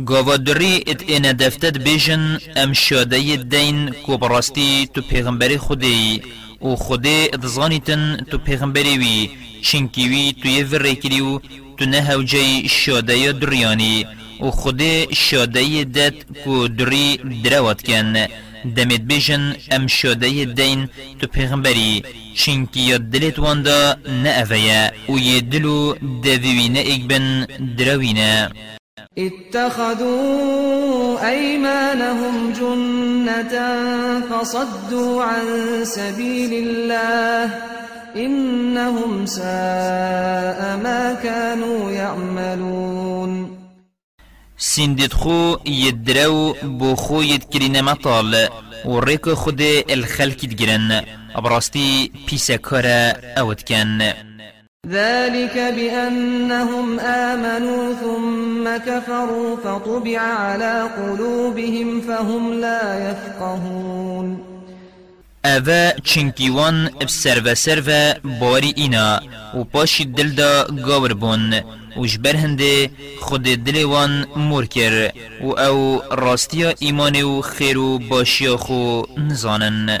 گاوادری ات این دفتت بیجن ام شاده دین کو براستی تو پیغمبری خودی و خودی اتزانیتن تو پیغمبری وی چنکی وی تو یه وره کریو تو نه جای شاده دریانی و خودی شاده دت کو دری دروات کن. دمت بیجن ام شاده دین تو پیغمبری چنکی یا دلت واندا نه اویا و یه دلو دویوینه ایک بن دروینه اتخذوا أيمانهم جنة فصدوا عن سبيل الله إنهم ساء ما كانوا يعملون. سندت خو يدرو بو خو يدكرين مطال وريك خود الخلق يدقرن أبرستي بيسا كان ذلك بأنهم آمنوا ثم كفروا فطبع على قلوبهم فهم لا يفقهون. اوه چنکیوان بسر و سر و باری اینا. و پاشی دل دا بون. و جبر هنده خود دل وان و أو راستیا ایمان و خیر و خو نزانن.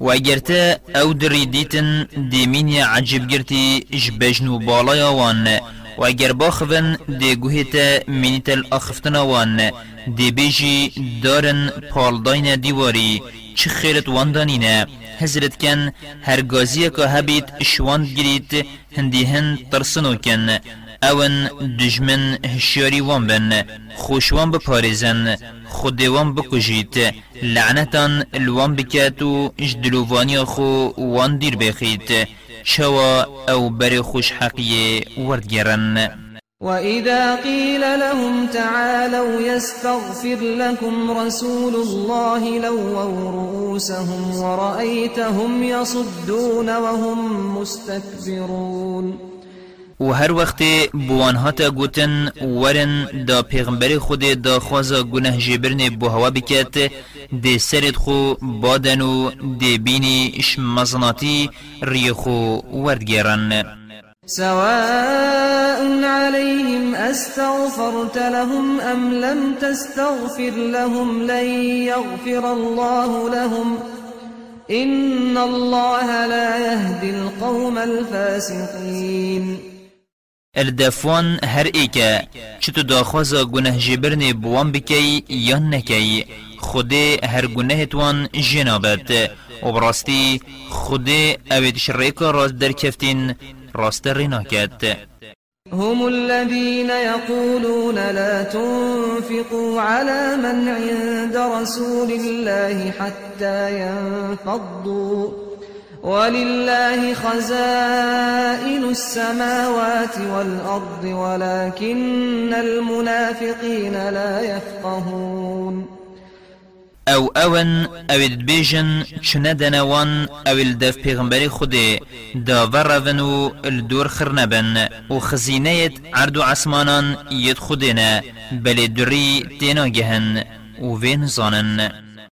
و اگر تا أو دری دیتن دیمینی عجب گرتی جبجن و بالا وان. و اگر باخون دی گوه تا مینیت الاخفتنا وان. دی بیجی دارن پالداین دیواری. چه خیرت واندانینه حضرت کن هر گازی که هبید شواند گرید هندی هند ترسنو کن اون دجمن هشیاری وان بن خوشوان بپارزن خودوان بکجید لعنتان الوان بکاتو اجدلووانی خو وان دیر بخید شوا أو بر خوش حقیه وردگرن وإذا قيل لهم تعالوا يستغفر لكم رسول الله لووا رؤوسهم ورأيتهم يصدون وهم مستكبرون و هر وقت بوان هاتا گوتن ورن دا پیغمبر خود دا خوازا گناه جبرن بو هوا بکت دی سرد خو بادن و دی بینی اش مزناتی ری خو وردگرن سواء عليهم أستغفرت لهم أم لم تستغفر لهم لن يغفر الله لهم. إن الله لا يهدي القوم الفاسقين الدفوان هر ایکه. چتو داخوازا گناه جبرن بوان بکی یا نکی. خود هر گناه توان جنابت. و براستی خود اوید شریکا راست در کفتین راست ریناکت. هم الذين يقولون لا تنفقوا على من عند رسول الله حتى ينفضوا ولله خزائن السماوات والأرض ولكن المنافقين لا يفقهون. أو اون أو الدبيجن چنه دنوان أو الدف پیغمبر خوده دا ورون و الدور خرنبن و خزینه عرض عسمانان ید خودنا بل دری تینا گهن و وین زانن.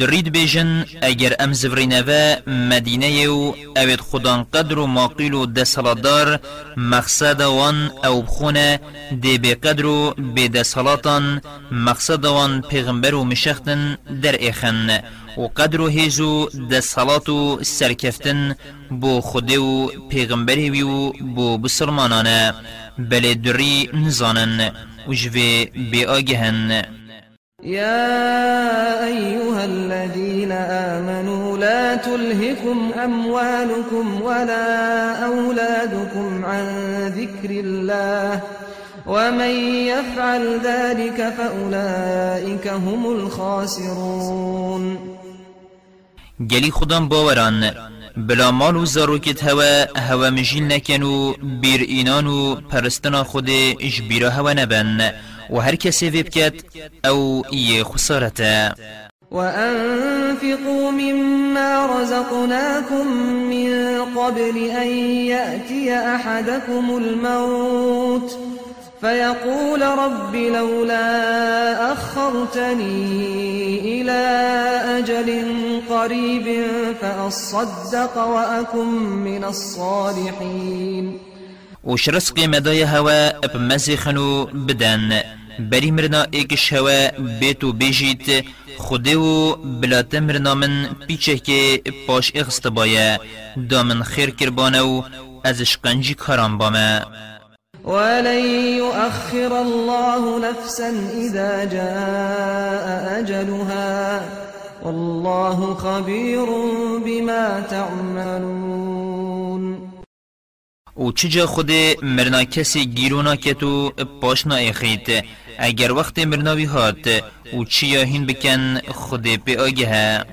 درید بیجن اگر ام زفرینوه مدینه و اوید خودان قدر و ماقیل و دسالدار مقصد وان أو بخونه دی بی قدر و بی دسالاتان مقصد وان پیغمبر و مشختن در ایخن و قدر و هیزو ده صلات و سرکفتن بو خود و پیغمبری وی بو بسرمانانه بل دری نزانن و جوی بی آگهن يا أيها الذين آمنوا لا تلهكم أموالكم ولا أولادكم عن ذكر الله ومن يفعل ذلك فأولئك هم الخاسرون. گلی خودم باوران بلا مال و زاروکت هوا هوا مجیل نکن و بیر اینان و پرستنا خود اجبیرا هوا نبن و هر کسی بکت أو ای خسارته. وأنفقوا مما رزقناكم من قبل أن يأتي أحدكم الموت. فيقول رب لولا أخرتني إلى أجل قريب فأصدق وأكن من الصالحين. وش مدای هوا اب مزخنو بدن. بری مرنا ایکش هوا بیتو بیجیت خوده و بلات مرنا من پیچه که پاش اغست بایا دامن خیر کربانه و از شقنجی کاران بامه ولن يؤخر الله نفسا إذا جاء أجلها. والله خبير بما تعملون. و چجا خود مرنا کسی گیرونا کتو پاشنا اخیت اگر وقت مرناوی هات و چیا هین بکن خود پی آگه.